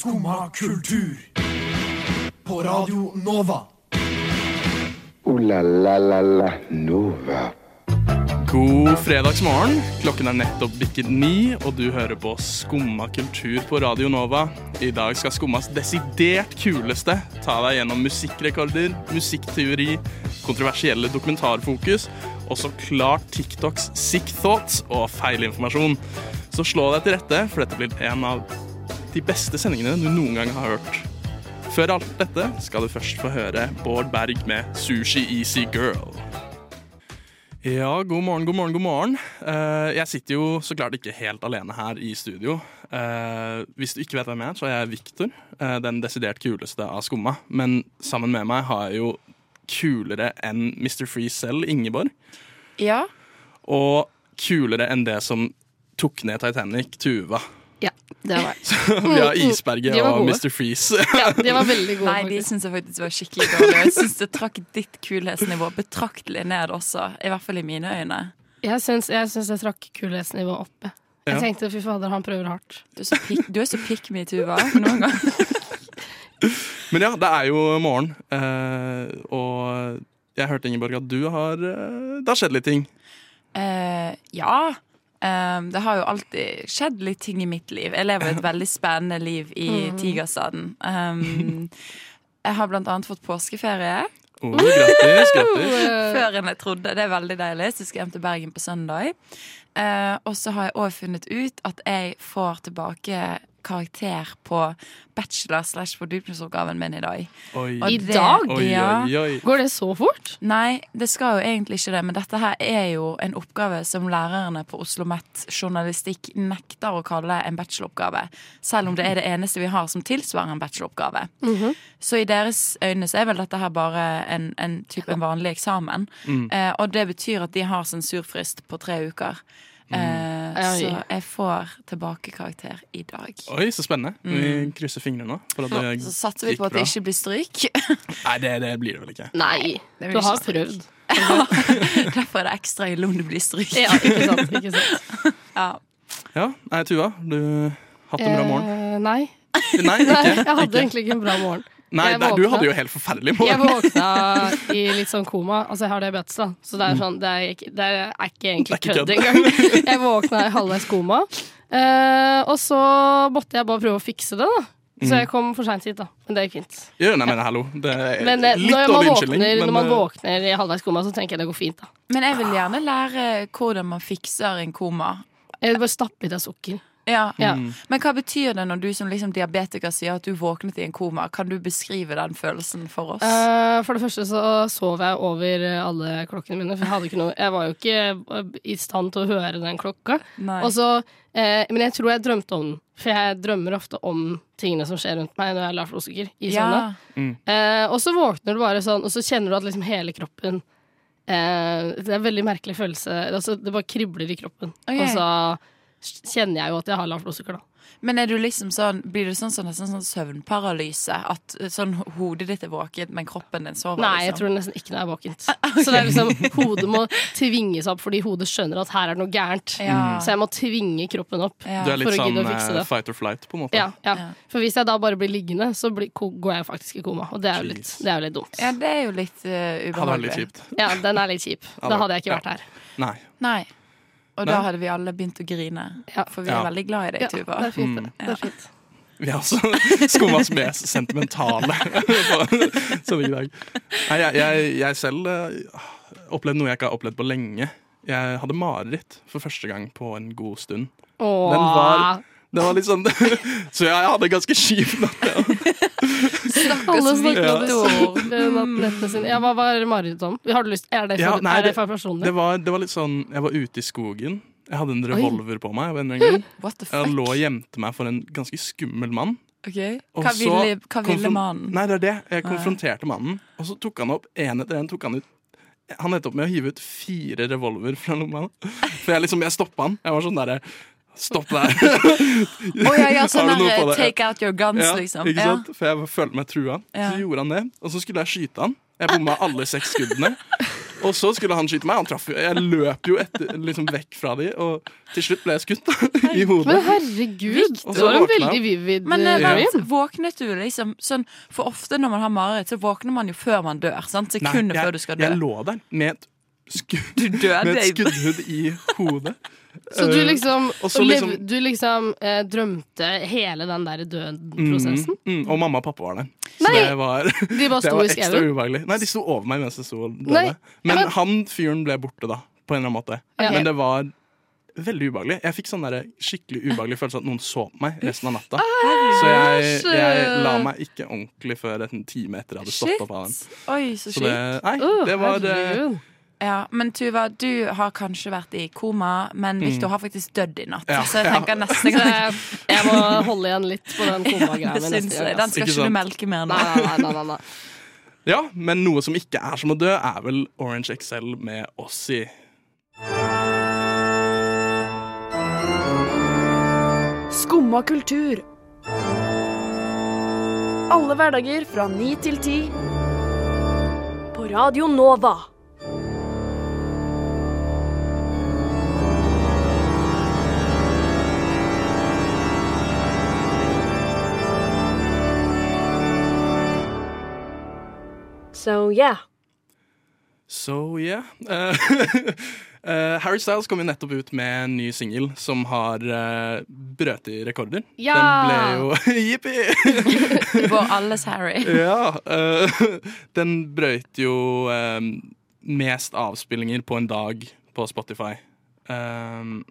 Skumma kultur. På Radio Nova. O-la-la-la-la Nova. God fredagsmorgen. Klokken er nettopp bikket ni, og du hører på Skumma kultur på Radio Nova. I dag skal Skummas desidert kuleste ta deg gjennom musikkrekorder, musikkteori, kontroversielle dokumentarfokus, og så klart TikToks sick thoughts og feilinformasjon. Så slå deg til rette, for dette blir en av de beste sendingene du noen gang har hørt. Før alt dette skal du først få høre Bård Berg med Sushi Easy Girl. Ja, god morgen, god morgen, god morgen. Eh, jeg sitter jo så klart ikke helt alene her i studio. Eh, hvis du ikke vet hvem jeg er, så er jeg Victor, eh, den desidert kuleste av skumma. Men sammen med meg har jeg jo kulere enn Mr. Free selv, Ingeborg. Ja. Og kulere enn det som tok ned Titanic, Tuva. Det var Så vi har Isberget De og. Mr. Freeze. ja, De var veldig gode. Nei, de syns jeg faktisk var skikkelig dårlige. Jeg syns det trakk ditt kulhetsnivå betraktelig ned også. I hvert fall i mine øyne. Jeg syns, jeg syns jeg trakk kulhetsnivået oppe. jeg. Jeg Ja. tenkte fy fader, han prøver hardt. Du er så pick, du er så pick me, Tuva. Noen gang. Men ja, det er jo morgen. eh, og jeg hørte, Ingeborg, at du har eh, Det har skjedd litt ting. Eh, ja. Eh, det har jo alltid skjedd litt ting i mitt liv. Jeg lever et veldig spennende liv i Tigerstaden. Um, jeg har blant annet fått påskeferie. Oh, grattis, grattis. før enn jeg trodde. Det er veldig deilig. Så skal jeg hjem til Bergen på søndag. Uh, og så har jeg òg funnet ut at jeg får tilbake karakter på bachelor slash fordypningsoppgaven min i dag. Oi. I det- dag? Oi, Ja. oi, oi. Går det så fort? Nei, det skal jo egentlig ikke det, men dette her er jo en oppgave som lærerne på Oslo Met journalistikk nekter å kalle en bacheloroppgave, selv om det er det eneste vi har som tilsvarer en bacheloroppgave. Så i deres øyne så er vel dette her bare en, en type en vanlig eksamen. Eh, og det betyr at de har sensurfrist på tre uker. Eh, Oi. så jeg får tilbake karakter i dag. Oi, så spennende. Vi krysser fingrene nå. For at det Så satser vi på at det ikke blir stryk. Nei, det, det blir det vel ikke. Nei. det Du har ikke prøvd. Derfor er det ekstra ille om det blir stryk. Ja, ikke sant. Ikke sant. Ja. Ja, nei, Tuva, du hatt en bra morgen? Eh, nei. Nei, nei, jeg hadde ikke. egentlig ikke en bra morgen. Nei, nei, du hadde jo helt forferdelig Jeg våkna i litt sånn koma. Altså, jeg har diabetes, da. Så det er, sånn, det er, ikke, det er ikke egentlig kødd engang. Jeg våkna i halvveis koma. Eh, og så måtte jeg bare prøve å fikse det, da. Så jeg kom for seint hit, da. Men det gikk fint. Ja, nei, men hallo. Det er Men eh, litt dårlig våkner, Men... når man eh, våkner i halvveis koma, så tenker jeg det går fint. da Men jeg vil gjerne lære hvordan man fikser en koma. Jeg vil bare stappe litt av sukker. Ja. Ja. Mm. Men hva betyr det når du som liksom diabetiker sier at du våknet i en koma? Kan du beskrive den følelsen for oss? Uh, for det første så sov jeg over alle klokkene mine. For jeg, hadde ikke noe, jeg var jo ikke eh, i stand til å høre den klokka. Og så, uh, men jeg tror jeg drømte om den. For jeg drømmer ofte om tingene som skjer rundt meg når jeg er flosukker. I søvne. ja. Uh, og så våkner du bare sånn, og så kjenner du at liksom hele kroppen eh, Det er en veldig merkelig følelse. Altså, det bare kribler i kroppen. Okay. Og så kjenner jeg jo at jeg har lavt blodsukker, da. Men er du liksom sånn, blir du sånn, sånn, sånn, sånn søvnparalyse? At sånn hodet ditt er våkent, men kroppen din sover? Nei, jeg liksom? tror nesten ikke det er våkent. Så det er liksom, hodet må tvinges opp fordi hodet skjønner at her er det noe gærent. Ja. Så jeg må tvinge kroppen opp. Ja. Du er litt for å sånn gidde å fikse eh, det. fight or flight, på en måte. Ja, ja. Ja. For hvis jeg da bare blir liggende, så blir, går jeg faktisk i koma. Og det er jo litt, det er jo litt dumt. Ja, det er jo litt uh, ubehagelig. Ja, den er litt kjip. Da hadde jeg ikke vært her. Nei. Nei. Og da hadde vi alle begynt å grine. Ja. For vi er Ja. veldig glad i deg, Ja, det Tuva. er fint. Mm. det. det er fint. Vi er også skummas mest sentimentale sånn i dag. Nei, jeg, jeg, jeg selv eh, opplevde noe jeg ikke har opplevd på lenge. Jeg hadde mareritt for første gang på en god stund. Åh. Den var- den var litt sånn Så jeg hadde ganske kjip natt. Ja. Stakkars det sine. Ja, hva var marerittet om? Har du lyst? Er det for, Ja, nei, er det det- for personlig? Det, var, det var litt sånn Jeg var ute i skogen. Jeg hadde en revolver på meg. en eller. What the Jeg lå og gjemte meg for en ganske skummel mann. Okay. Og Hva ville, hva ville mannen? Nei, det er det. Jeg konfronterte mannen, og så tok han opp en etter en. tok Han ut Han endte opp med å hive ut fire revolver fra lomma. For jeg liksom, jeg stoppa han. Jeg var sånn derre Stopp der. oh, ja, ja, sånn der take out your guns, Ja, liksom. ikke Ja. sant? For jeg følte meg trua. Så gjorde han det, og så skulle jeg skyte han. Jeg bomma alle seks skuddene. Og så skulle han skyte meg. Han traff jo Jeg løp jo etter, liksom vekk fra de, og til slutt ble jeg skutt da, i hodet. Men herregud, det var en veldig vivid Men eh, eh, vent, dream. våknet du liksom sånn For ofte når man har mareritt, så våkner man jo før man dør. Sant? Nei, Sekundet jeg, før du skal dø. jeg lå der med et, skudd, Du døde. med et skuddhud i hodet. Så du Eh, liksom, så liksom- lev, du liksom eh, drømte hele den der døden-prosessen? Mm, mm, og mamma og pappa var der. Så Nei! det var, De bare det sto var i ekstra skauen? ubehagelig. Nei, de sto over meg mens jeg sto og døde. Men men- han fyren ble borte, da. På en eller annen måte. Ja. Men det var veldig ubehagelig. Jeg fikk sånn skikkelig ubehagelig følelse at noen så på meg resten av natta. Så jeg, jeg la meg ikke ordentlig før en time etter jeg hadde stått opp av den. Oi, så Så det, nei, det var eh, herregud. Ja, men Tuva, du har kanskje vært i koma, men Victor har faktisk dødd i natt. Mm. Ja, så jeg ja. tenker neste Så gang jeg, jeg må holde igjen litt på den koma-greia. Jeg. Den skal Ikke ikke du melke mer nå. Nei, nei, nei, nei, nei. Ja, men noe som ikke er som å dø, er vel Orange XL med Ossi. Skumma kultur. Alle hverdager fra ni til ti. På Radio Nova. So yeah. So yeah. Uh, eh, Harry Styles kom jo nettopp ut med en ny singel som har uh, brøt i rekorder. Ja! Den ble jo Jippi! Vår alles Harry. ja. Uh, den brøyt jo um, mest avspillinger på en dag på Spotify. Um,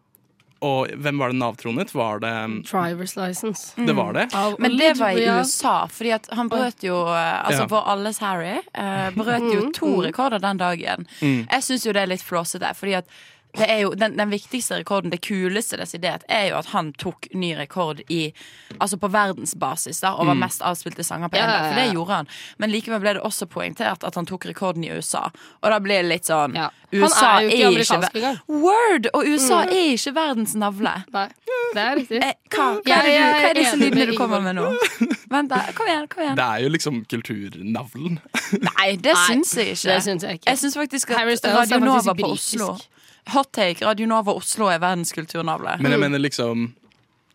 og hvem var det Nav tronet? Var det Drivers license. Det var det? Av Men det var i USA, fordi at han brøt jo eh, Altså Ja. vår alles Harry eh, brøt jo to rekorder den dagen. Mm. Jeg syns jo det er litt flåsete, fordi at jo den, den viktigste rekorden, det kuleste desidert, er jo at han tok ny rekord i Altså på verdensbasis, da, over Mm. mest avspilte sanger på Ja, dag. For det gjorde han. Men likevel ble det også poengtert at han tok rekorden i USA. Og da blir det litt sånn Ja. Han USA er jo ikke amerikansk engang. Word! Og USA er ikke verdens navle. Nei, det er riktig. Eh, hva, hva, er det hva er disse lydene du kommer med nå? Vent, da. Kom igjen. kom igjen Det er jo liksom kulturnavlen. Nei, det syns jeg ikke. Det syns jeg ikke. Jeg syns faktisk at Radio Nova på britisk. Hot take. Radio Nova Oslo er verdens kulturnavle. Men jeg mener liksom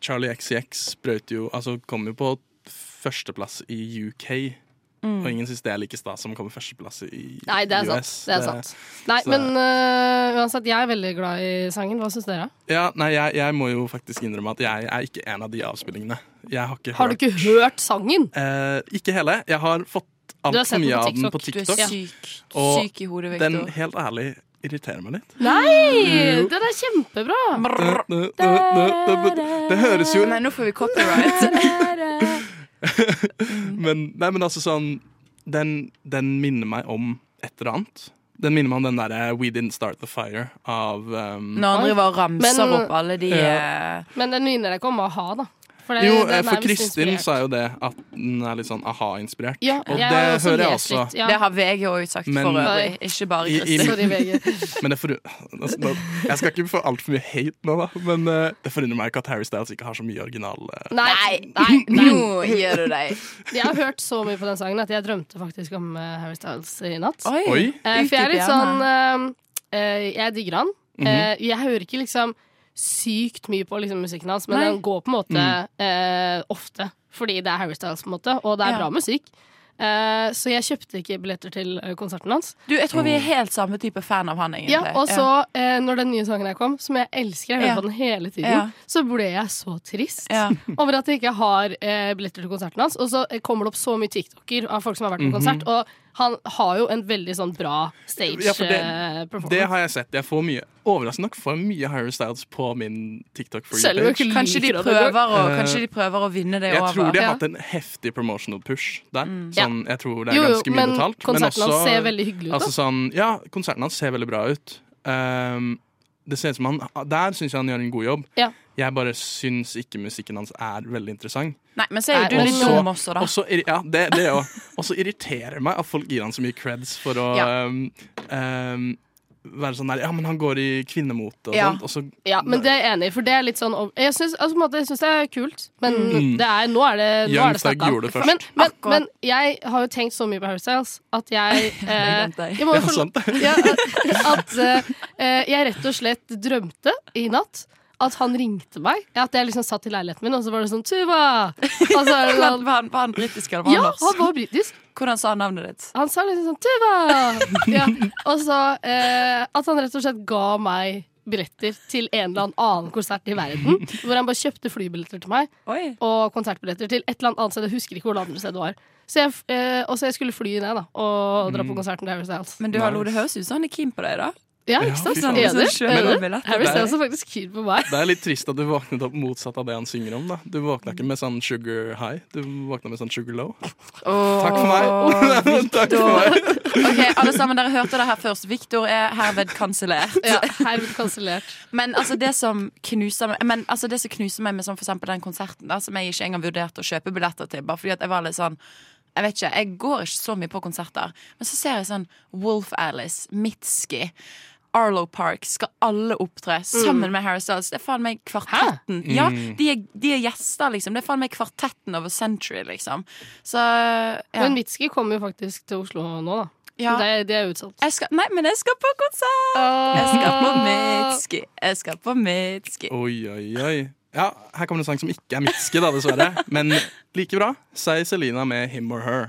Charlie XCX brøt jo Altså kom jo på førsteplass i UK. Og ingen syns det er like stas som å komme førsteplass i Nei, det er US. sant. Det er sant. Nei, men uh, uansett, jeg er veldig glad i sangen. Hva syns dere? Ja, nei, jeg, jeg må jo faktisk innrømme at jeg er ikke en av de avspillingene. Jeg har ikke Har du ikke hørt sangen? Uh, Ikke hele. Jeg har fått altfor mye på av den på Du er TikTok. syk. Syk i hodet, Den helt ærlig irriterer meg litt. Nei! Den er kjempebra! Det, det, det, det, det, det høres jo Nei, nå får vi copyright. men, Nei, men altså sånn den, den minner meg om et eller annet. Den minner meg om den derre We Didn't Start The Fire av um, Når han driver og ramser Men- opp alle de Ja. uh, Men den minner deg ikke om a-ha, da. For det- Jo, eh, for Kristin sa jo det at den er litt sånn aha-inspirert. ja, og det hører jeg også. Litt, ja. Det har VG òg sagt Men- for øvrig. Ikke bare I- i- Kristin. Sorry, VG. Men det forun- altså, Jeg skal ikke få altfor mye hate nå, da. Men uh, det forundrer meg ikke at Harry Styles ikke har så mye original uh. Nei, Nei, nå gir du deg. jeg har hørt så mye på den sangen at jeg drømte faktisk om uh, Harry Styles i natt. Oi. Oi! For jeg er litt sånn Jeg digger han. Eh, jeg hører ikke liksom sykt mye på liksom, musikken hans, men Nei. den går på en måte eh, ofte. Fordi det er Harry Styles, på en måte, og det er Ja. bra musikk. Eh, så jeg kjøpte ikke billetter til eh, konserten hans. Du, jeg tror vi er helt samme type fan av han, egentlig. Ja, Og så, eh, når den nye sangen her kom, som jeg elsker, jeg hører Ja. på den hele tiden, Ja. så ble jeg så trist Ja. over at jeg ikke har eh, billetter til konserten hans. Og så eh, kommer det opp så mye TikToker av folk som har vært på Mhm. konsert, og han har jo en veldig sånn bra stage Ja, det- eh, performance. Det har jeg sett. Jeg får mye Overraskende nok får jeg mye Harry Styles på min TikTok for Selv page. Kanskje de, prøver å, Eh, kanskje de prøver å vinne det Jeg over. tror de har Ja. hatt en heftig promotional push der. Mm. Sånn, jeg tror det er Jo, jo, ganske mye men betalt. konserten også, hans ser veldig hyggelig ut. Altså sånn, ja, konserten hans ser veldig bra ut. Ehm, det ser ut som han Der syns jeg han gjør en god jobb. Ja. Jeg bare syns ikke musikken hans er veldig interessant. Nei, men så er jo du litt dum også, da. Og så ja, det, det òg. Og så irriterer det meg at folk gir han så mye creds for å Ja. um, ehm, være sånn der Ja, men han går i kvinnemote og Ja. sånt. Og så Ja, men det er jeg enig i, for det er litt sånn Jeg syns altså, det er kult, men Mm. det er, nå er det, nå Young er det Thug snakka om. det. Men, men, men jeg har jo tenkt så mye på Harry Styles at jeg eh, jeg. må jo Ja, sant. ja, at eh, eh, jeg rett og slett drømte i natt at han ringte meg. At jeg liksom satt i leiligheten min, og så var det sånn 'Tuva!' Og så er Var, sånn, var, han, var han britisk eller var han ja, norsk? han var britisk. Hvordan sa han navnet ditt? Han sa liksom sånn 'Tuva!' Ja. Og så eh, at han rett og slett ga meg billetter til en eller annen konsert i verden. Hvor han bare kjøpte flybilletter til meg Oi. og konsertbilletter til et eller annet annet sted. Jeg husker ikke hvor det andre stedet var. Så jeg, eh, og så jeg skulle fly ned da og dra på konserten til Harry Styles. Men du, hallo, det høres ut som han er keen på deg, da. Ja, ikke sant? Ja. Enig? Sånn kjøper Enig? billetter. Harry Styles er faktisk kyr på meg. Det er litt trist at du våknet opp motsatt av det han synger om. da Du våkna ikke med sånn sugar high, du våkna med sånn sugar low. Takk for meg. Takk for meg. Ok, alle sammen, dere hørte det her først. Victor er herved kansellert. Ja, Herved kansellert. Men altså det som knuser meg Men altså det som knuser meg med sånn, for eksempel den konserten da, Som jeg ikke engang vurderte å kjøpe billetter til Bare fordi at jeg var litt sånn Jeg vet ikke, jeg går ikke så mye på konserter Men så ser jeg sånn Wolf Alice, Mitski Arlo Park skal alle opptre sammen med Harry Styles. Det er faen meg kvartetten. Ja, de er, de er gjester, liksom. Det er faen meg kvartetten of a century, liksom. Så ja. Men Mitski kommer jo faktisk til Oslo nå, da. Ja. Det, det er utsolgt. jeg skal, nei, men jeg skal på konsert! Jeg skal på Mitski. Jeg skal på Mitski. Oi, oi, oi. Ja, her kommer det en sang som ikke er Mitski, da, dessverre. Men like bra. Sier Selina med Him or Her.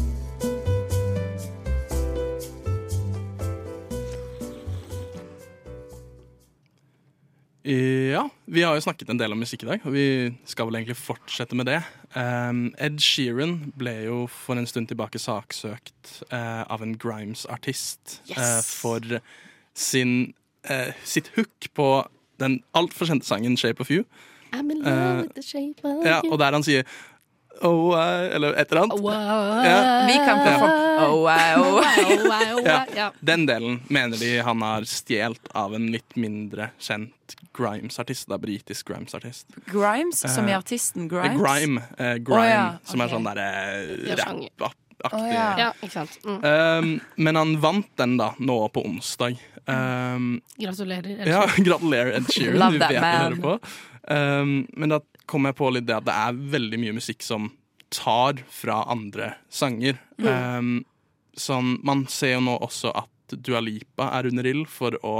Ja, vi har jo snakket en del om musikk i dag, og vi skal vel egentlig fortsette med det. Um, Ed Sheeran ble jo for en stund tilbake saksøkt uh, av en Grimes-artist eh, for sin, uh, sitt hook på den altfor kjente sangen 'Shape of You'. I'm in love with the shape of Ja, og der han sier Oh, I, eller et eller annet. Ja. Vi kan oh, wow. Ja. Ja. Den delen mener de han har stjålet av en litt mindre kjent Grimes-artist. Da, britisk Grimes-artist. Grimes, som i Eh, artisten Eh, Grimes? Grime. eh, grime ja, Som er sånn derre eh. Ja. Mm. Um, men han vant den da, nå på onsdag. Um, Gratulerer. Ed ja, gratulerer, Ed Sheeran. Love Du that man. hører på. Um, men da kom jeg på litt det at det er veldig mye musikk som tar fra andre sanger. Um, sånn, man ser jo nå også at Dua Lipa er under ild for å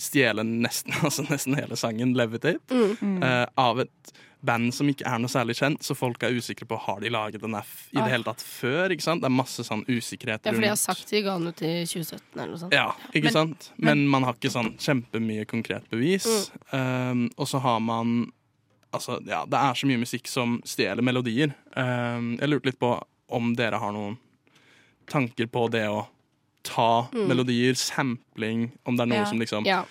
stjele nesten, altså nesten hele sangen 'Levitate' eh, av et band som ikke er noe særlig kjent, så folk er usikre på har de laget den F i det hele tatt før. ikke sant? Det er masse sånn usikkerhet Ja, for de har sagt de ga den ut i 2017 eller noe sånt. ja, ikke Men- sant? Men, man har ikke sånn kjempemye konkret bevis. Um, og så har man Altså, ja, det er så mye musikk som stjeler melodier. Um, jeg lurte litt på om dere har noen tanker på det å ta melodier, sampling, om det er noe Ja. som liksom Ja.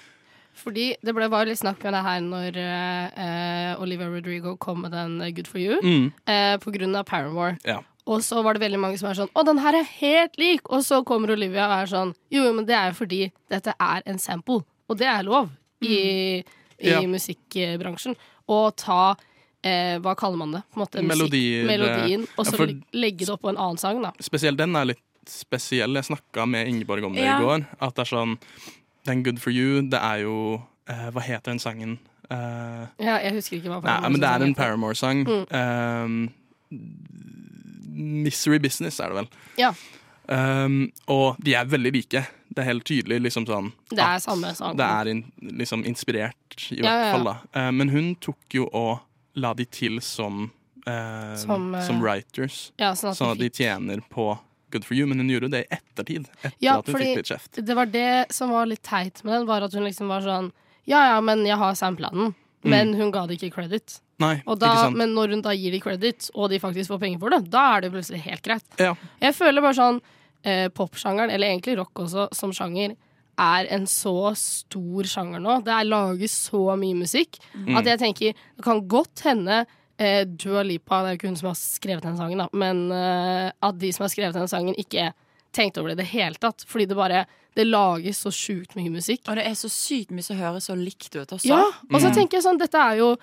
Fordi det ble bare litt snakk om det her når uh, Olivia Rodrigo kom med den eh, Good for you, Mm, uh, på grunn av Paramore. ja. Og så var det veldig mange som er sånn Å, den her er helt lik! Og så kommer Olivia og er sånn Jo, men det er jo fordi dette er en sample. Og det er lov i, i Ja. musikkbransjen. Og ta eh, Hva kaller man det? På en måte Melodier, eh, melodien, og så ja, legge det opp på en annen sang, da. Spesielt den er litt spesiell. Jeg snakka med Ingeborg om det Ja. i går. At det er sånn Den Good for you, det er jo eh, Hva heter den sangen? Eh, Ja, jeg husker ikke hva Nei, men det er en Paramore Paramore-sang. Mm. Um, Misery Business er det vel. Ja. Um, og de er veldig like. Det er helt tydelig liksom sånn Det er samme sang. Det er in, liksom inspirert, i Ja, hvert ja, ja. fall. da Uh, Men hun tok jo og la de til som uh, Som, som, eh, writers. Ja, sånn at Sånn de at de tjener på Good for you, men hun gjorde det i ettertid. Etter Ja, at hun fordi- fikk litt kjeft. Det var det som var litt teit med den, var at hun liksom var sånn Ja ja, men jeg har sampla den. Men hun ga det ikke credit. Nei, Mm. da, men når hun da gir de credit, og de faktisk får penger for det, da er det plutselig helt greit. Ja. Jeg føler bare sånn eh, popsjangeren, eller egentlig rock også, som sjanger, er en så stor sjanger nå. Det er laget så mye musikk Mm. at jeg tenker det kan godt hende eh, Dua Lipa, det er jo ikke hun som har skrevet den sangen, da, men eh, at de som har skrevet den sangen, ikke tenkte over det i det hele tatt. Fordi det bare Det lages så sjukt mye musikk. Og det er så sykt mye som høres så likt ut også. Ja, og så tenker jeg sånn, dette er jo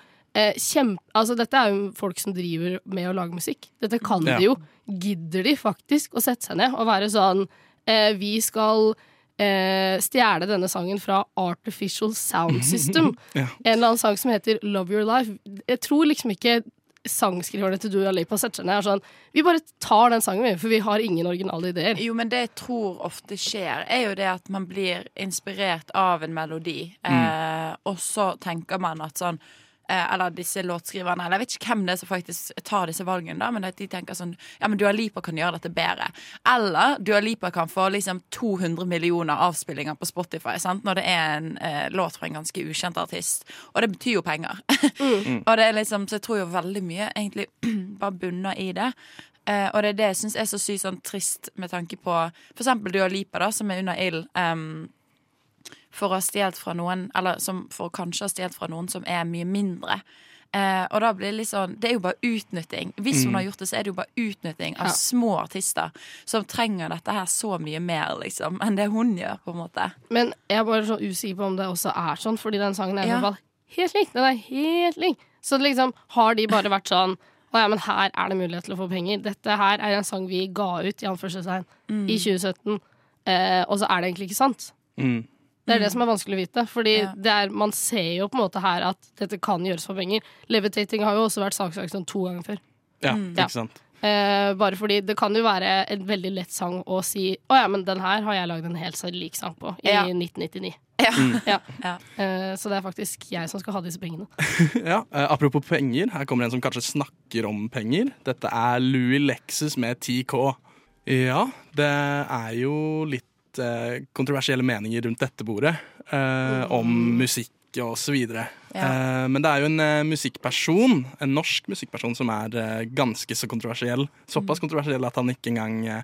kjempe... Altså, dette er jo folk som driver med å lage musikk. Dette kan Ja. de jo. Gidder de faktisk å sette seg ned og være sånn eh, Vi skal eh, stjele denne sangen fra Artificial Sound System. Ja. En eller annen sang som heter Love Your Life. Jeg tror liksom ikke sangskriverne til Dua Lipa setter seg ned og er sånn Vi bare tar den sangen, vi, for vi har ingen originale ideer. Jo, men det jeg tror ofte skjer, er jo det at man blir inspirert av en melodi, eh, og så tenker man at sånn eh, eller disse låtskriverne, eller jeg vet ikke hvem det er som faktisk tar disse valgene, da, men at de tenker sånn Ja, men Dua Lipa kan gjøre dette bedre. Eller Dua Lipa kan få liksom 200 millioner avspillinger på Spotify sant? når det er en eh, låt fra en ganske ukjent artist. Og det betyr jo penger. og det er liksom, Så jeg tror jo veldig mye egentlig bare bunner i det. Eh, og det er det jeg syns er så sykt sånn trist med tanke på eksempel Dua Lipa, da, som er under ild. em, for å ha stjålet fra noen, eller som for å kanskje ha stjålet fra noen som er mye mindre. Eh, og da blir det litt sånn Det er jo bare utnytting. Hvis hun har gjort det, så er det jo bare utnytting av Ja. små artister som trenger dette her så mye mer, liksom, enn det hun gjør, på en måte. Men jeg er bare så usikker på om det også er sånn, fordi den sangen er i hvert fall helt lik. Den er helt lik. Så liksom har de bare vært sånn Å ja, men her er det mulighet til å få penger. Dette her er en sang vi ga ut i anførselstegn i 2017, eh, og så er det egentlig ikke sant. Mm. Det er det som er vanskelig å vite. Fordi Ja. det er, man ser jo på en måte her at dette kan gjøres for penger. Levitating har jo også vært saksøkt sånn to ganger før. Ja, Ja. ikke sant. Eh, bare fordi det kan jo være en veldig lett sang å si Å ja, men den her har jeg lagd en helt så lik sang på i Ja. 1999. Ja. Ja. Ja. Eh, så det er faktisk jeg som skal ha disse pengene. Ja, eh, Apropos penger, her kommer en som kanskje snakker om penger. Dette er Louis Lexus med 10K. Ja, det er jo litt eh, kontroversielle meninger rundt dette bordet. mm. Om musikk og så videre. Ja. Uh, men det er jo en uh, musikkperson, en norsk musikkperson, som er uh, ganske så kontroversiell. Såpass kontroversiell at han ikke engang eh,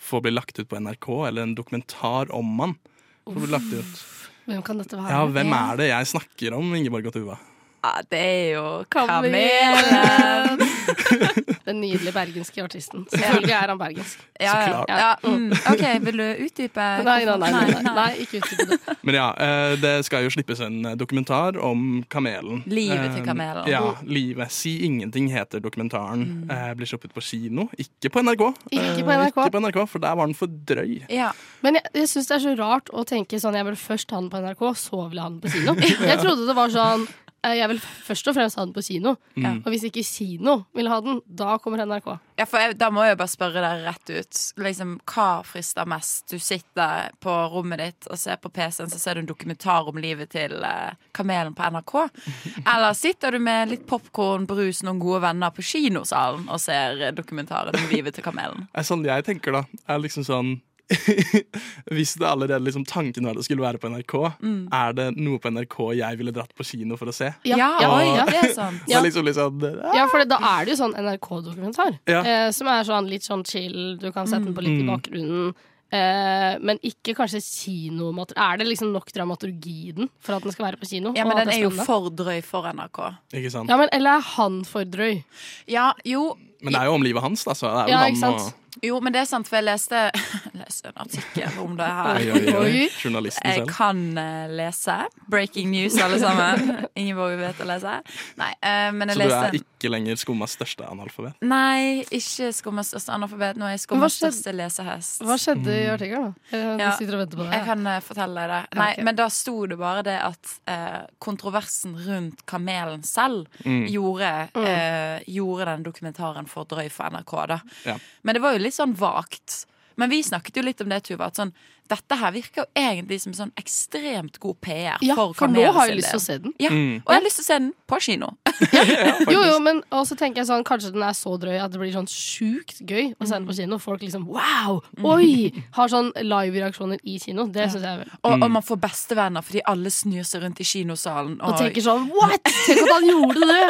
får bli lagt ut på NRK, eller en dokumentar om han. Får bli lagt ut. Hvem kan dette være? Ja, hvem er det jeg snakker om, Ingeborg og Tuva? Ja, det er jo Kamelen. Den nydelige bergenske artisten. Selvfølgelig er han bergensk. Ja, Så ja, klart. ja. Mm. OK, vil du utdype? Nei, nei, nei. nei, nei. nei. ikke utdype det. Men ja, eh, det skal jo slippes en eh, dokumentar om kamelen. Livet til Eh, kamelen. Ja, livet. Si ingenting heter dokumentaren. Mm. blir sluppet på kino. Ikke på NRK. Ikke på NRK. Ikke på NRK, For der var den for drøy. Ja. Men jeg, jeg syns det er så rart å tenke sånn Jeg vil først ha den på NRK, så vil jeg ha den på kino. Jeg trodde det var sånn Jeg vil først og fremst ha den på kino. Mm. Og hvis ikke kino vil ha den, da kommer NRK. Ja, for jeg, Da må jeg bare spørre deg rett ut. Liksom, Hva frister mest? Du sitter på rommet ditt og ser på PC-en, så ser du en dokumentar om livet til eh, kamelen på NRK. Eller sitter du med litt popkorn, brus, noen gode venner på kinosalen og ser eh, dokumentaren om livet til kamelen? Det Er sånn jeg tenker, da, er liksom sånn Hvis det allerede liksom tanken var det skulle være på NRK, Mm. er det noe på NRK jeg ville dratt på kino for å se? Ja, ja, og, ja. det er sant. Er liksom, liksom Ja, for da er det jo sånn NRK-dokumentar. Ja. Eh, som er sånn litt sånn chill, du kan sette den på litt i Mm. bakgrunnen. Eh, men ikke kanskje kinomater Er det liksom nok dramaturgi i den for at den skal være på kino? Ja, men den er, er jo for drøy for NRK. Ikke sant? Ja, men Eller er han for drøy? Ja, jo, Men det er jo om livet hans, da. Så det er jo Ja, han ikke sant? Jo, men det er sant, for jeg leste, leste en artikkel om det her. Oi, oi, oi. Journalisten selv. Jeg kan eh, lese. Breaking news, alle sammen. Ingeborg vet å lese. Nei, eh, men jeg Så du er ikke lenger skummas største analfabet? Nei, ikke skummas største analfabet. Nå er jeg skummas største lesehest. Hva skjedde i artikkelen, da? Jeg Ja. sitter og venter på det. Jeg kan eh, fortelle deg det. Nei, okay. Men da sto det bare det at eh, kontroversen rundt kamelen selv Mm. gjorde, eh, gjorde den dokumentaren for drøy for NRK. Da. Ja. Men det var jo litt sånn vagt. Men vi snakket jo litt om det, Tuva. At sånn, dette her virker jo egentlig som sånn ekstremt god PR Ja, for for nå har jeg lyst til å se den. Ja, Mm. Og jeg har lyst til å se den på kino. Jo, jo, men også tenker jeg sånn Kanskje den er så drøy at det blir sånn sjukt gøy å se den på kino. Folk liksom wow! Oi! Har sånn live-reaksjoner i kino. Det syns jeg er. Og, og man får bestevenner fordi alle snur seg rundt i kinosalen. Og tenker sånn what?! Tenk at han gjorde det!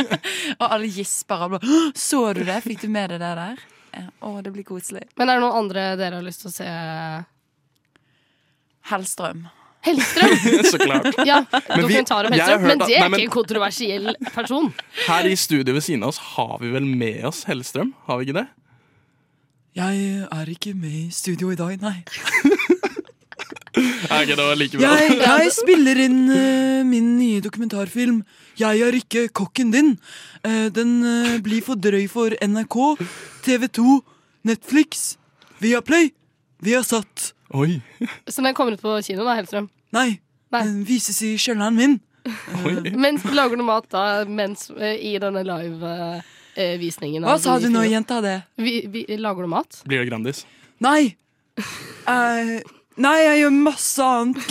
og alle gisper. Og bare, så du det? Fikk du med deg det der? Ja, å, det blir koselig. Men er det noen andre dere har lyst til å se? Hellstrøm. Hellstrøm! Så klart. Ja, Men dokumentar om Hellstrøm. Men det er nei, men- ikke en kontroversiell person. Her i studio ved siden av oss har vi vel med oss Hellstrøm? Har vi ikke det? Jeg er ikke med i studio i dag, nei. Er ikke det var like bra? Jeg, jeg spiller inn uh, min nye dokumentarfilm 'Jeg er ikke kokken din'. Uh, den uh, blir for drøy for NRK, TV 2, Netflix, Viaplay, Viasat. Oi. Så den kommer ut på kino, da, Hellstrøm. Nei, Nei. den vises i kjelleren min. Mens lager du mat da mens, i denne live-visningen? Hva sa du nå, jenta? det? Vi, vi, lager du mat? Blir det Grandis? Nei. Eh, nei, jeg gjør masse annet.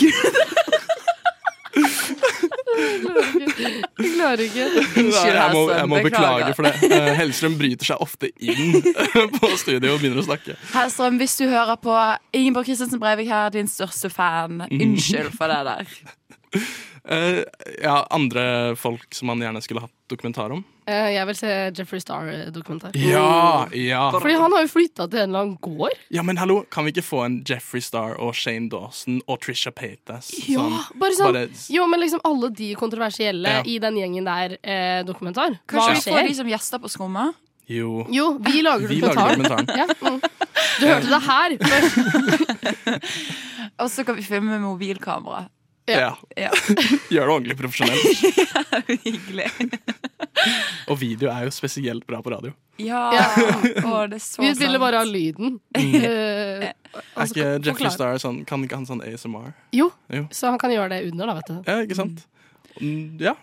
Jeg klarer ikke. Unnskyld, jeg må, jeg må Beklager. beklage for det. Eh, Hellstrøm bryter seg ofte inn på studio og begynner å snakke. Hellstrøm, hvis du hører på Ingeborg Christensen Breivik her, din største fan. Unnskyld for det der. Eh, ja, andre folk som man gjerne skulle hatt dokumentar om? Uh, Jeg vil se Jeffrey Star-dokumentar. Ja, ja. Fordi han har jo flytta til en eller annen gård. Ja, men hallo, kan vi ikke få en Jeffrey Star og Shane Dawson og Trisha Paytas? Ja, bare sånn bare- Jo, men liksom alle de kontroversielle Ja. i den gjengen der, eh, dokumentar. Kanskje Hva vi får de som gjester på Skumma? Jo. Jo, vi lager Vi lager dokumentaren. dokumentaren. Ja, mm. Du hørte det her først. Og så kan vi filme med mobilkamera. Ja. Ja. Gjør det ordentlig profesjonelt. Hyggelig. Og video er jo spesielt bra på radio. Ja. Ja. Å, det er så Vi ville bare ha lyden. Mm. Er altså, ikke Jeffrey. Star sånn Kan ikke han sånn ASMR? Jo, Jo. så han kan gjøre det under, da, vet du. Ja, ikke sant? Mm, Ja.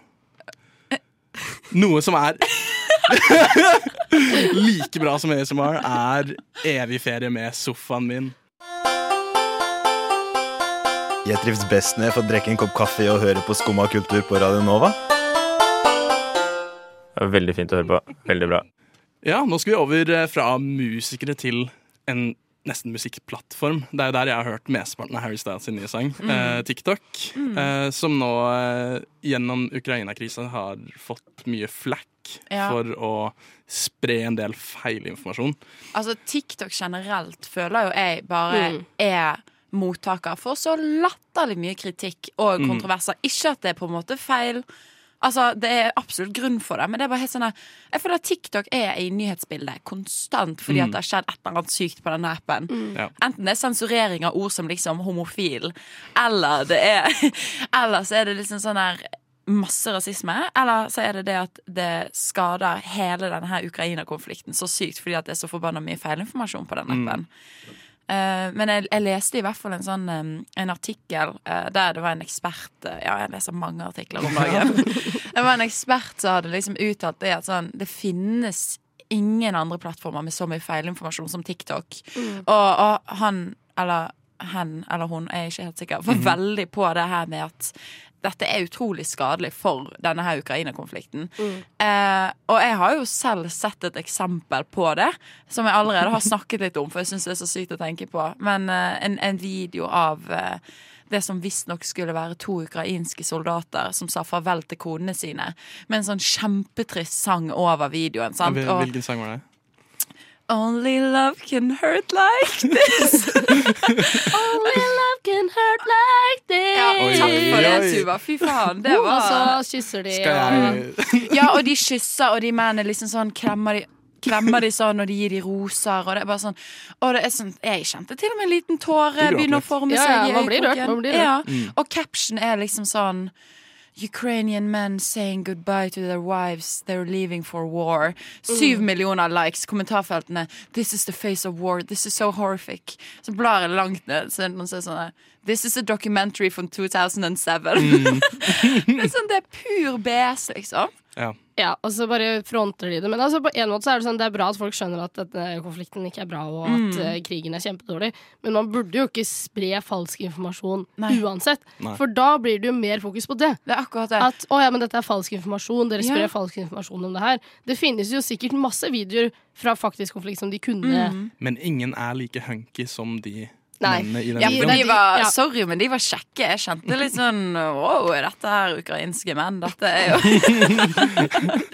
Noe som er like bra som ASMR, er evig ferie med sofaen min. Jeg trives best når jeg får drikke en kopp kaffe og høre på Skumma kultur på Radio Nova. Det var veldig fint å høre på. Veldig bra. Ja, nå skal vi over eh, fra musikere til en nesten musikkplattform. Det er jo der jeg har hørt mesteparten av Harry Styles sin nye sang, eh, TikTok. Eh, som nå eh, gjennom Ukraina-krisa har fått mye flack Ja. for å spre en del feilinformasjon. Altså, TikTok generelt føler jo jeg bare Mm. er mottaker får så latterlig mye kritikk og Mm. kontroverser. Ikke at det er på en måte feil. Altså, Det er absolutt grunn for det, men det er bare helt sånn Jeg føler at TikTok er i nyhetsbildet konstant fordi at det har skjedd et eller annet sykt på denne appen. Ja. Enten det er sensurering av ord som liksom homofil, eller det er Eller så er det liksom sånn her masse rasisme, eller så er det det at det skader hele denne Ukraina-konflikten så sykt fordi at det er så forbanna mye feilinformasjon på den appen. Eh, men jeg, jeg leste i hvert fall en sånn um, en artikkel uh, der det var en ekspert uh, Ja, jeg leser mange artikler om dagen. det var en ekspert som hadde liksom uttalt det at sånn Det finnes ingen andre plattformer med så mye feilinformasjon som TikTok. Og, og han eller hen eller hun, jeg er ikke helt sikker, var veldig på det her med at dette er utrolig skadelig for denne her Ukraina-konflikten. Eh, og jeg har jo selv sett et eksempel på det, som jeg allerede har snakket litt om, for jeg syns det er så sykt å tenke på. Men eh, en, en video av eh, det som visstnok skulle være to ukrainske soldater som sa farvel til konene sine, med en sånn kjempetrist sang over videoen. Sant? Hvilken sang var det? Only love can hurt like this. Only love can hurt like this. Ja, Oi, takk for det. Tuva. Fy faen. Det Og var så kysser de jeg Ja, og de kysser, og de mennene liksom sånn klemmer de Klemmer de sånn, og de gir de roser, og det er bare sånn Og det er sånn Jeg kjente til og med en liten tåre begynne å forme seg ja, ja, man blir rørt. Ja. Mm. Og caption er liksom sånn Ukrainian men saying goodbye to their wives. They're leaving for war. Syv millioner likes. Kommentarfeltene. This is the face of war. This is so horrific. Så blar jeg langt ned. Så noen som er sånn This is a documentary from 2007. det er sånn, det er pur BS, liksom. Ja. Ja, og så bare fronter de det. Men altså, på en måte så er det sånn Det er bra at folk skjønner at denne konflikten ikke er bra, og at mm. krigen er kjempedårlig. Men man burde jo ikke spre falsk informasjon Nei. uansett. Nei. For da blir det jo mer fokus på det. Det er akkurat det. At å ja, men dette er falsk informasjon, dere sprer Ja. falsk informasjon om det her. Det finnes jo sikkert masse videoer fra faktisk konflikt som de kunne Men ingen er like hunky som de Nei. i Ja, videoen. de var, Ja. Sorry, men de var kjekke. Jeg kjente litt sånn Wow, er dette her ukrainske menn? Dette er jo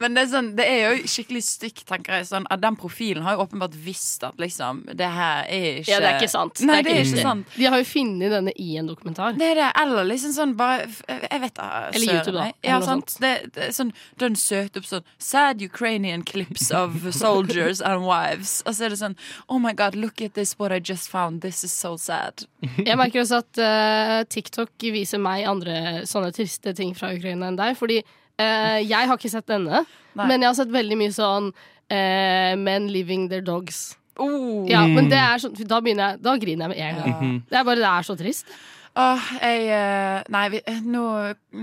Men det er, sånn, det er jo skikkelig stygt, tenker jeg. Sånn, at den profilen har jo åpenbart visst at liksom Det her er ikke Ja, det er ikke sant. Nei, Det er det er ikke ikke sant. De har jo funnet denne i en dokumentar. Det er det, eller liksom sånn bare Jeg vet da Eller søren, YouTube, da, eller Ja, noe sant. Det, det er sånn, Den søkte opp sånn Sad Ukrainian clips of soldiers and wives. Og så er det sånn Oh my god, look at this, what I just found. This is so sad. Jeg merker også at uh, TikTok viser meg andre sånne triste ting fra Ukraina enn deg. Fordi uh, jeg har ikke sett denne, Nei. men jeg har sett veldig mye sånn uh, Men living their dogs. Oh. Ja, men det er sånn, da, begynner jeg, da griner jeg med en gang. Mhm. Det er bare det er så trist. Åh, jeg eh, Nei, vi, nå,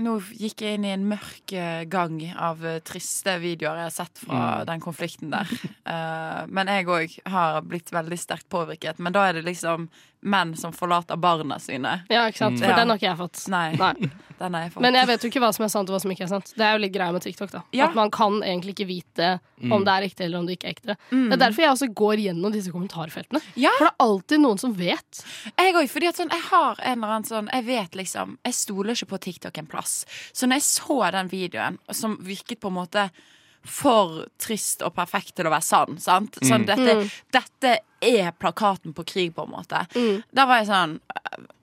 nå gikk jeg inn i en mørk eh, gang av eh, triste videoer jeg har sett fra Mm. den konflikten der. uh, men jeg òg har blitt veldig sterkt påvirket. Men da er det liksom menn som forlater barna sine. Ja, ikke sant? For Ja. den har ikke jeg fått. Nei, Nei. den har jeg fått. Men jeg vet jo ikke hva som er sant og hva som ikke er sant. Det er jo litt greia med TikTok. da Ja. At man kan egentlig ikke vite om det er ekte eller om det ikke er ekte. Mm. Det er derfor jeg også går gjennom disse kommentarfeltene. Ja. For det er alltid noen som vet. Jeg òg, fordi at sånn, jeg har en eller annen sånn Jeg vet liksom Jeg stoler ikke på TikTok en plass. Så når jeg så den videoen, som virket på en måte for trist og perfekt til å være sann, sant? Sånn, dette, Mm. dette er plakaten på krig, på en måte. Mm. Da var jeg sånn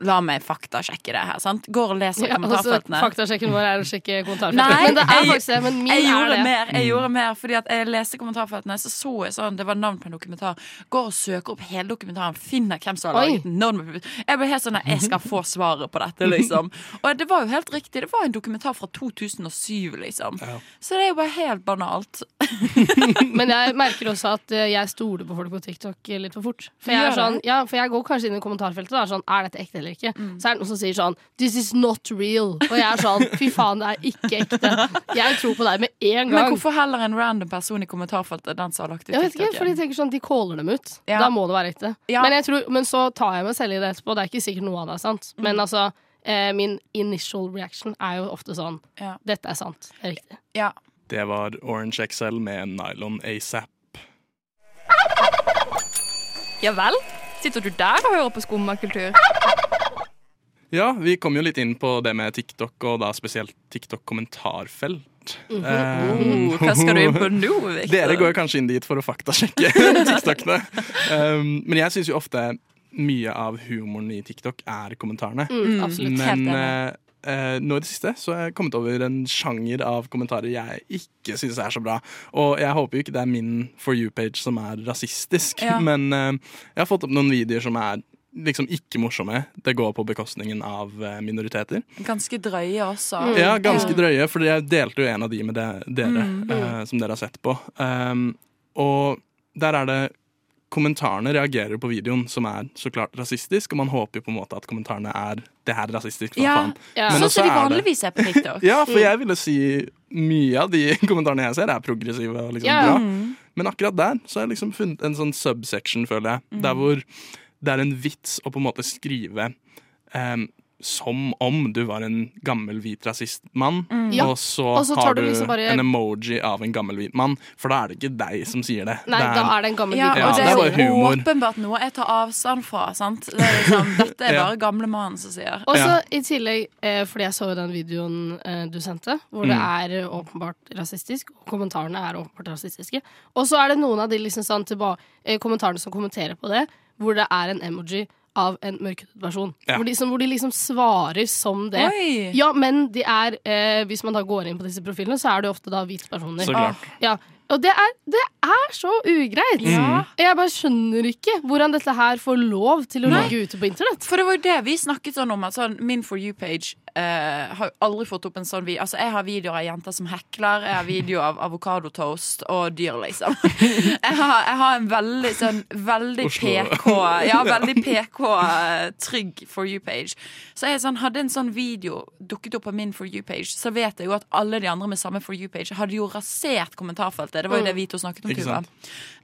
La meg faktasjekke det her, sant? Går og leser Ja, altså, kommentarfeltene. faktasjekken vår er å sjekke kommentarfeltene. Men det er jeg- faktisk det. Men min jeg er gjorde det. mer, jeg gjorde mer fordi at jeg leste kommentarfeltene, så så jeg sånn, det var navn på en dokumentar. Går og søker opp hele dokumentaren, finner hvem som har laget den. Jeg ble helt sånn jeg skal få svaret på dette, liksom. Og det var jo helt riktig. Det var en dokumentar fra 2007, liksom. Så det er jo bare helt banalt. Men jeg merker også at eh, jeg stoler på folk på TikTok litt for fort. For jeg, er sånn, ja, for jeg går kanskje inn i kommentarfeltet og er sånn Er dette ekte eller ikke? Så er det noen som sier sånn This is not real. Og jeg er sånn Fy faen, det er ikke ekte. Jeg tror på deg med en gang. Men hvorfor heller en random person i kommentarfeltet den som har lagt ut vet ikke, for de tenker sånn De caller dem ut. Ja. Da må det være ekte. Ja. Men, jeg tror, men så tar jeg meg selv i det etterpå. Det er ikke sikkert noe av det er sant. Men altså eh, min initial reaction er jo ofte sånn Ja. Dette er sant. Det er riktig. Ja. Det var Orange XL med Nylon ASAP. Ja vel? Sitter du der og hører på skummakultur? Ja, vi kom jo litt inn på det med TikTok, og da spesielt TikTok-kommentarfelt. Mhm. Eh, Oh, hva skal du inn på nå, Victor? Dere går kanskje inn dit for å faktasjekke TikTokene. Um, men jeg syns jo ofte mye av humoren i TikTok er kommentarene. Mm, absolutt. Men enig. Eh, nå i det siste så har jeg kommet over en sjanger av kommentarer jeg ikke syns er så bra. Og jeg håper jo ikke det er min For you-page som er rasistisk, Ja. men eh, jeg har fått opp noen videoer som er liksom ikke morsomme. Det går på bekostningen av eh, minoriteter. Ganske drøye også. Mm. Ja, ganske drøye, for jeg delte jo en av de med det, dere, Mm. eh, som dere har sett på. Um, og der er det Kommentarene reagerer på videoen, som er så klart rasistisk, og man håper jo på en måte at kommentarene er det her er rasistisk. hva Ja, faen. Ja. Men Sånn som de er vanligvis er på TikTok. Ja, for jeg ville si mye av de kommentarene jeg ser, er progressive og liksom Ja. bra. Mm. Men akkurat der så har jeg liksom funnet en sånn subsection, føler jeg. Der hvor det er en vits å på en måte skrive em, som om du var en gammel hvit rasistmann, Ja. og så, Og så tar har du liksom bare- en emoji av en gammel hvit mann. For da er det ikke deg som sier det. Nei, det da er det en gammel Ja, hvit Ja, mann. det det er er bare jo humor. åpenbart noe jeg tar avstand fra. Sant? Det er liksom, dette er Ja. bare gamle mannen som sier. Og så Ja. i tillegg, eh, fordi jeg så jo den videoen eh, du sendte, hvor det Mm. er eh, åpenbart rasistisk, og kommentarene er åpenbart rasistiske. Og så er det noen av de liksom sånn tilba eh, kommentarene som kommenterer på det, hvor det er en emoji av en mørkhudet person. Ja. Hvor, de, som, hvor de liksom svarer som det. Oi! Ja, men de er eh, Hvis man da går inn på disse profilene, så er det ofte da hvite personer. Så klart. Ja, og det er, det er så ugreit! Ja. Jeg bare skjønner ikke hvordan dette her får lov til å ligge ute på internett. For det var jo det vi snakket sånn om. At sånn, min For you-page eh, har aldri fått opp en sånn video. Altså, jeg har videoer av jenter som hekler, jeg har videoer av avokadotoast og dyr, liksom. Jeg har, jeg har en veldig sånn veldig PK Ja, veldig PK eh, trygg For you-page. Så jeg sånn, hadde en sånn video dukket opp på min For you-page, så vet jeg jo at alle de andre med samme For you-page hadde jo rasert kommentarfeltet. Det var jo det vi to snakket om, Tuva.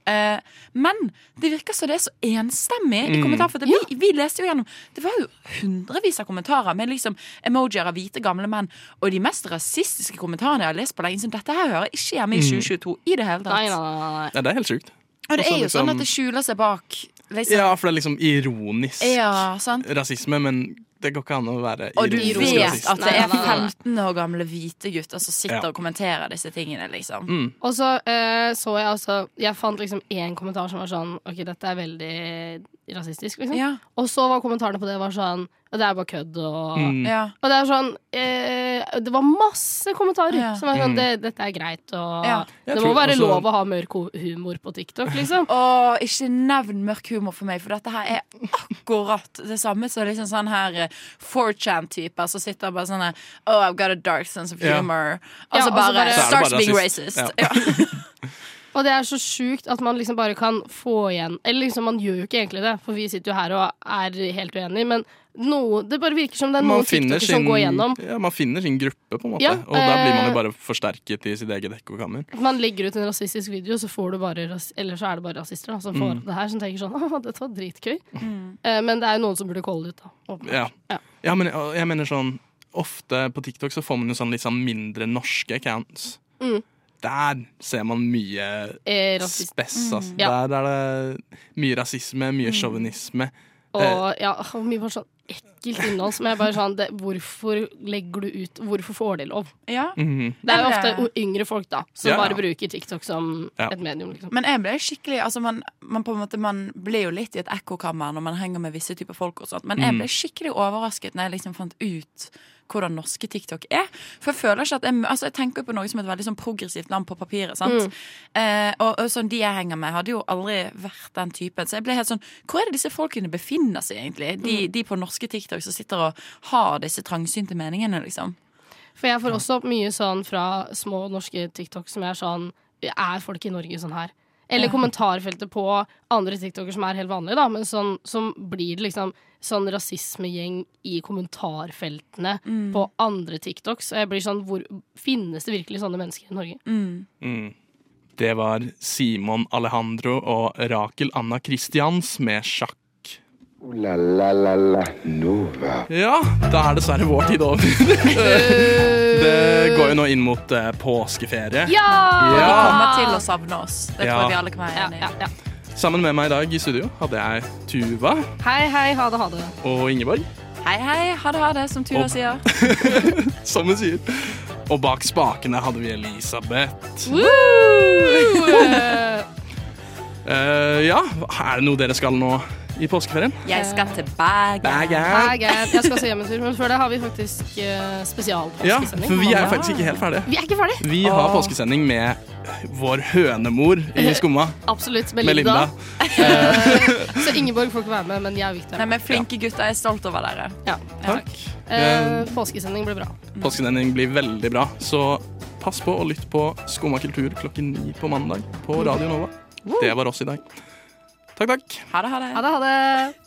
Eh, men det virker som det er så enstemmig i Mm. kommentarfeltet. Vi, vi leste jo gjennom Det var jo hundrevis av kommentarer med liksom emojier av hvite, gamle menn. Og de mest rasistiske kommentarene jeg har lest på lenge. Dette her hører ikke hjemme i 2022 i det hele tatt. Nei, nei, nei, nei. Ja, det er helt sjukt. Og det Også er jo liksom- sånn at det skjuler seg bak liksom Ja, for det er liksom ironisk Ja, sant? rasisme, men det går ikke an å være Og du vet at det er Nei, nei, nei, nei. 15 år gamle hvite gutter som sitter Ja. og kommenterer disse tingene, liksom. Mm. Og så uh, så jeg altså Jeg fant liksom én kommentar som var sånn OK, dette er veldig rasistisk, liksom. Ja. Og så var kommentarene på det var sånn Og det er bare kødd, og Mm. Ja. Og det er sånn eh, Det var masse kommentarer Ja. som var sånn Mm. det, Dette er greit, og Ja. Det må tror være også- lov å ha mørk humor på TikTok, liksom. Og ikke nevn mørk humor for meg, for dette her er akkurat det samme som liksom sånn her eh, 4chan-typer som sitter og bare sånn her, Oh, I've got a dark sense of humor. Ja, Og så bare, bare- Så starts being racist. Ja. Og det er så sjukt at man liksom bare kan få igjen Eller liksom, man gjør jo ikke egentlig det, for vi sitter jo her og er helt uenige, men noe, det bare virker som det er Man noen TikToker som går gjennom. ja, man finner sin gruppe, på en måte. Ja, og da blir man eh, jo bare forsterket i sitt eget ekkokammer. Man legger ut en rasistisk video, så får du bare Eller så er det bare rasister da, som får Mm. det her, som tenker sånn Å, dette var dritgøy. Eh, men det er jo noen som burde calle det ut, da. åpenbart. Ja. Ja. ja, men jeg, jeg mener sånn Ofte på TikTok så får man jo sånn litt sånn mindre norske accounts. Mm. Der ser man mye Eh, spess, altså. Mm. Ja. Der er det mye rasisme, mye sjåvinisme. Og ja, og mye sånn ekkelt innhold som er bare sånn det, Hvorfor legger du ut Hvorfor får de lov? Ja. Mhm. Det er jo ofte yngre folk da som Ja. bare bruker TikTok som Ja. et medium. Liksom. Men jeg ble skikkelig altså man, man, på en måte, man blir jo litt i et ekkokammer når man henger med visse typer folk. og sånt Men jeg Mm. ble skikkelig overrasket når jeg liksom fant ut hvordan norske TikTok er. For jeg føler ikke at jeg, altså jeg tenker på Norge som et veldig sånn progressivt land på papiret. sant? Mm. Eh, og, og sånn de jeg henger med, hadde jo aldri vært den typen. Så jeg ble helt sånn Hvor er det disse folkene befinner seg, egentlig? De, Mm. de på norske TikTok som sitter og har disse trangsynte meningene, liksom. For jeg får også mye sånn fra små norske TikTok som er sånn Er folk i Norge sånn her? Eller Ja. kommentarfeltet på andre TikToker som er helt vanlige, da, men sånn, som blir det liksom sånn rasismegjeng i kommentarfeltene Mm. på andre TikToks. Og jeg blir sånn hvor, Finnes det virkelig sånne mennesker i Norge? Mm. Mm. Det var Simon Alejandro og Rakel Anna Christians med sjakk. La la la la Nova. Ja, da er dessverre vår tid over. det går jo nå inn mot eh, påskeferie. Ja! De Ja. kommer til å savne oss. Det tror jeg vi alle kan være enige i. ja, ja. Sammen med meg i dag i studio hadde jeg Tuva Hei, hei, ha det, ha det. og Ingeborg, Hei, hei, ha det, ha det, som Tuva Og- sier. som hun sier. Og bak spakene hadde vi Elisabeth. Eh, Eh, ja, er det noe dere skal nå i påskeferien? Jeg skal til Bergen. Bergen. Bergen. Jeg skal se hjem en tur, men før det har vi faktisk uh, Ja, for vi er faktisk ikke helt ferdige. Vi er ikke ferdige. Vi har Åh. påskesending med vår hønemor i Skumma, Absolutt. Melinda. Melinda. Så Ingeborg får ikke være med, men jeg er viktig. Nei, men flinke gutter, jeg er stolt over dere. Ja. Takk. Uh, påskesending blir bra. Påskesending blir veldig bra, så pass på å lytte på Skumma kultur klokken ni på mandag på Radio Nova. Det var oss i dag. Takk, takk. Ha det, ha det. Ha det, ha det.